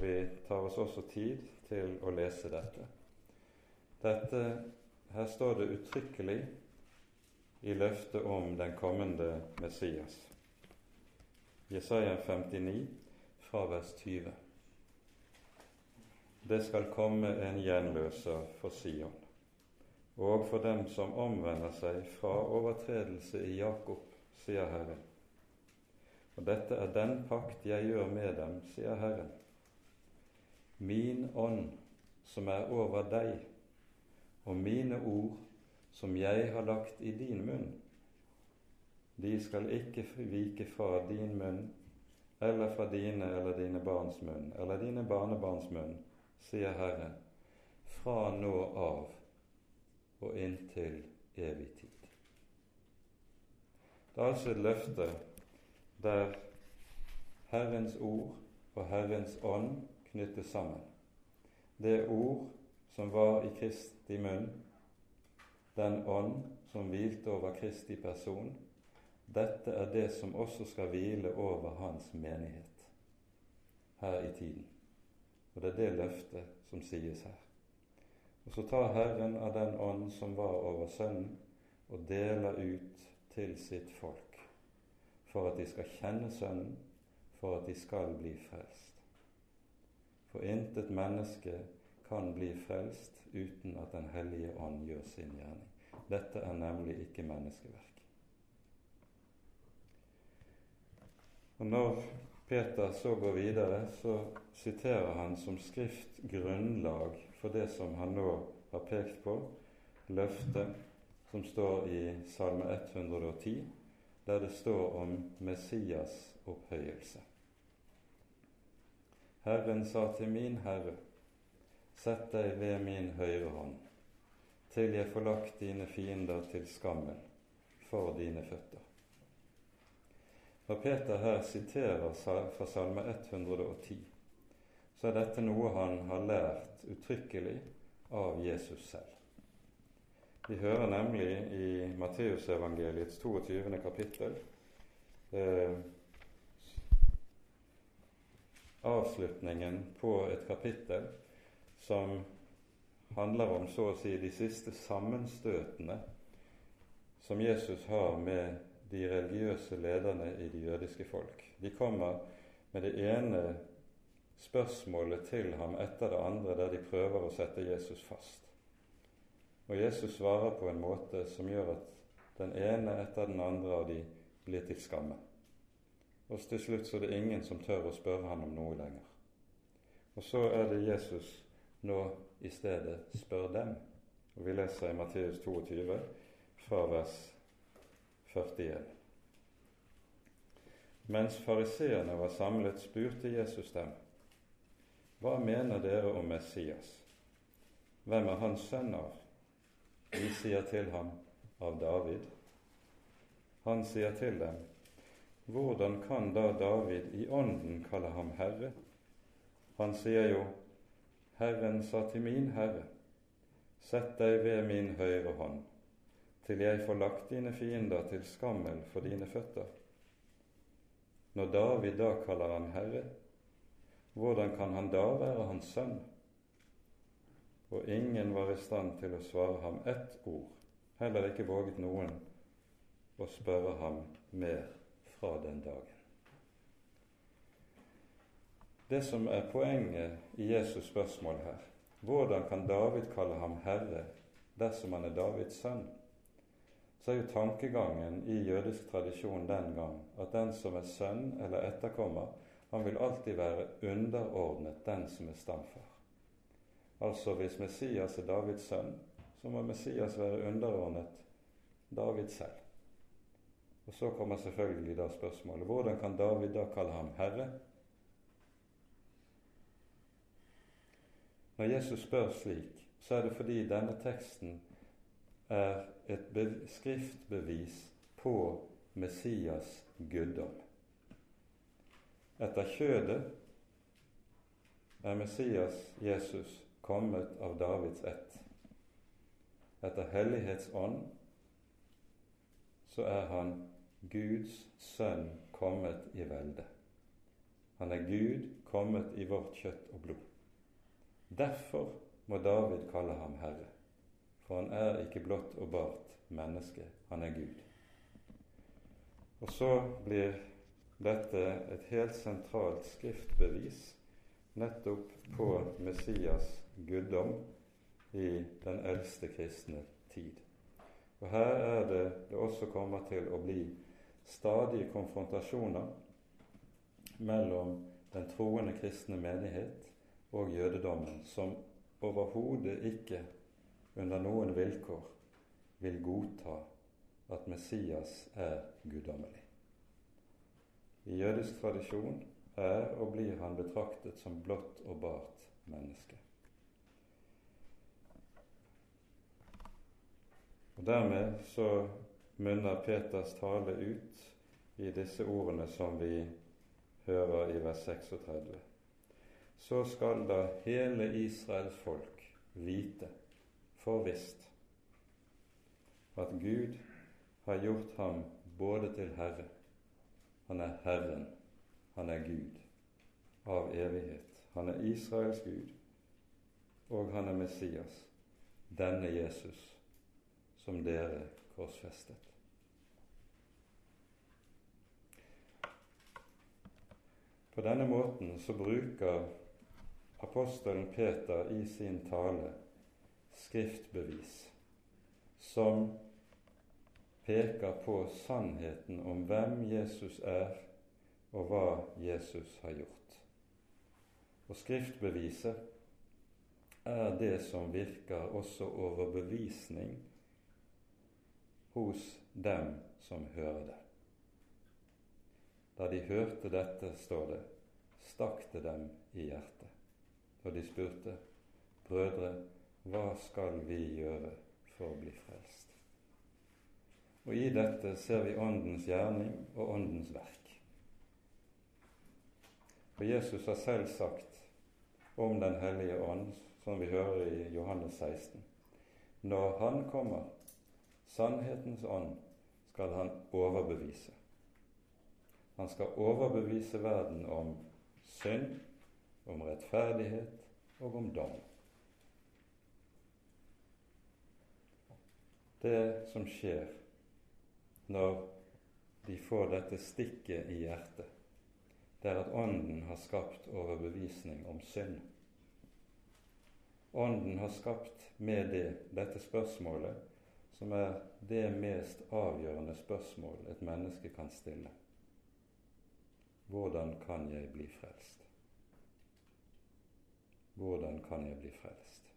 [SPEAKER 1] Vi tar oss også tid til å lese dette. Dette her står det uttrykkelig i løftet om den kommende Messias. Jesaja 59 fra vers 20. Det skal komme en gjenløser for Sion, og for dem som omvender seg fra overtredelse i Jakob, sier Herren. Og dette er den pakt jeg gjør med dem, sier Herren. Min ånd som er over deg, og mine ord som jeg har lagt i din munn, de skal ikke vike fra din munn eller fra dine eller dine barns munn eller dine barnebarns munn, sier Herren, fra nå av og inntil evig tid. Det er altså et løfte der Herrens ord og Herrens ånd knyttes sammen. Det ord som var i Kristi munn, den ånd som hvilte over Kristi person, dette er det som også skal hvile over hans menighet her i tiden. Og det er det løftet som sies her. Og så tar Herren av den ånd som var over Sønnen, og deler ut til sitt folk, for at de skal kjenne Sønnen, for at de skal bli frelst. For intet menneske kan bli frelst uten at Den hellige ånd gjør sin gjerning. Dette er nemlig ikke menneskeverk. Og Når Peter så går videre, så siterer han som skrift grunnlag for det som han nå har pekt på, løftet som står i Salme 110, der det står om Messias opphøyelse. Herren sa til min Herre, sett deg ved min høyre hånd, til jeg får lagt dine fiender til skammen for dine føtter. Når Peter her siterer fra Salme 110, så er dette noe han har lært uttrykkelig av Jesus selv. Vi hører nemlig i Matteusevangeliets 22. kapittel eh, avslutningen på et kapittel som handler om så å si de siste sammenstøtene som Jesus har med de religiøse lederne i det jødiske folk. De kommer med det ene spørsmålet til ham etter det andre der de prøver å sette Jesus fast. Og Jesus svarer på en måte som gjør at den ene etter den andre av de blir til skamme. Og til slutt så er det ingen som tør å spørre han om noe lenger. Og så er det Jesus nå i stedet spør dem. Og Vi leser i Matteus 22 fra vers 41. Mens fariseerne var samlet, spurte Jesus dem hva mener dere om Messias? Hvem er hans sønn av? De sier til ham, av David. Han sier til dem, hvordan kan da David i ånden kalle ham herre? Han sier jo, Herren sa til min Herre, sett deg ved min høyre hånd, til jeg får lagt dine fiender til skammel for dine føtter. Når David da kaller han Herre, hvordan kan han da være hans sønn? Og ingen var i stand til å svare ham ett ord, heller ikke våget noen å spørre ham mer fra den dagen. Det som er poenget i Jesus' spørsmål her, hvordan kan David kalle ham herre dersom han er Davids sønn? Så er jo tankegangen i jødisk tradisjon den gang at den som er sønn eller etterkommer, han vil alltid være underordnet den som er stamfar. Altså hvis Messias er Davids sønn, så må Messias være underordnet David selv. Og Så kommer selvfølgelig da spørsmålet hvordan kan David da kalle ham herre? Når Jesus spør slik, så er det fordi denne teksten er et skriftbevis på Messias guddom. Etter kjødet er Messias Jesus kommet av Davids ett. Etter hellighetsånd så er han Guds sønn kommet i velde. Han er Gud kommet i vårt kjøtt og blod. Derfor må David kalle ham Herre, for han er ikke blott og bart menneske, han er Gud. Og så blir dette et helt sentralt skriftbevis nettopp på Messias guddom i den eldste kristne tid. Og Her er det det også kommer til å bli stadige konfrontasjoner mellom den troende kristne menighet og jødedommen, som overhodet ikke under noen vilkår vil godta at Messias er guddommelig. I jødisk tradisjon er og blir han betraktet som blått og bart menneske. Og Dermed så munner Peters tale ut i disse ordene som vi hører i vers 36. Så skal da hele Israels folk vite for visst at Gud har gjort ham både til Herre han er Herren, han er Gud av evighet. Han er Israels Gud, og han er Messias, denne Jesus som dere korsfestet. På denne måten så bruker apostelen Peter i sin tale skriftbevis som peker på sannheten om hvem Jesus er, og hva Jesus har gjort. Og skriftbeviset er det som virker også overbevisning hos dem som hører det. Da de hørte dette, står det, stakk det dem i hjertet, og de spurte, Brødre, hva skal vi gjøre for å bli frelst? Og i dette ser vi Åndens gjerning og Åndens verk. For Jesus har selv sagt om Den hellige ånd, som vi hører i Johannes 16, når Han kommer, sannhetens ånd, skal Han overbevise. Han skal overbevise verden om synd, om rettferdighet og om dom. Det som skjer når de får dette stikket i hjertet, det er at Ånden har skapt overbevisning om synd. Ånden har skapt med det dette spørsmålet, som er det mest avgjørende spørsmål et menneske kan stille. Hvordan kan jeg bli frelst? Hvordan kan jeg bli frelst?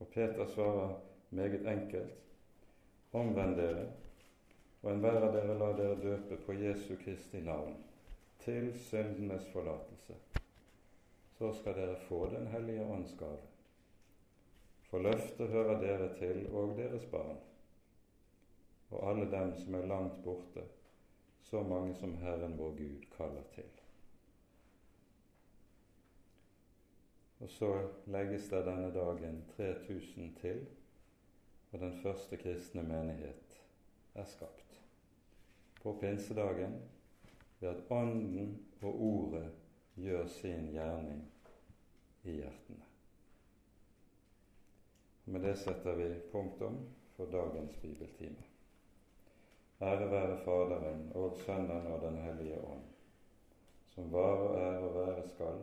[SPEAKER 1] Og Peter svarer meget enkelt Omvend dere, og enhver av dere la dere døpe på Jesu Kristi navn, til syndenes forlatelse. Så skal dere få Den hellige ånds gave. For løftet hører dere til og deres barn, og alle dem som er langt borte, så mange som Herren vår Gud kaller til. Og så legges det denne dagen 3000 til og den første kristne menighet er skapt. På pinsedagen ved at Ånden og Ordet gjør sin gjerning i hjertene. Og Med det setter vi punktum for dagens bibeltime. Ære være Faderen og Sønnen og Den hellige ånd, som var og er og være skal,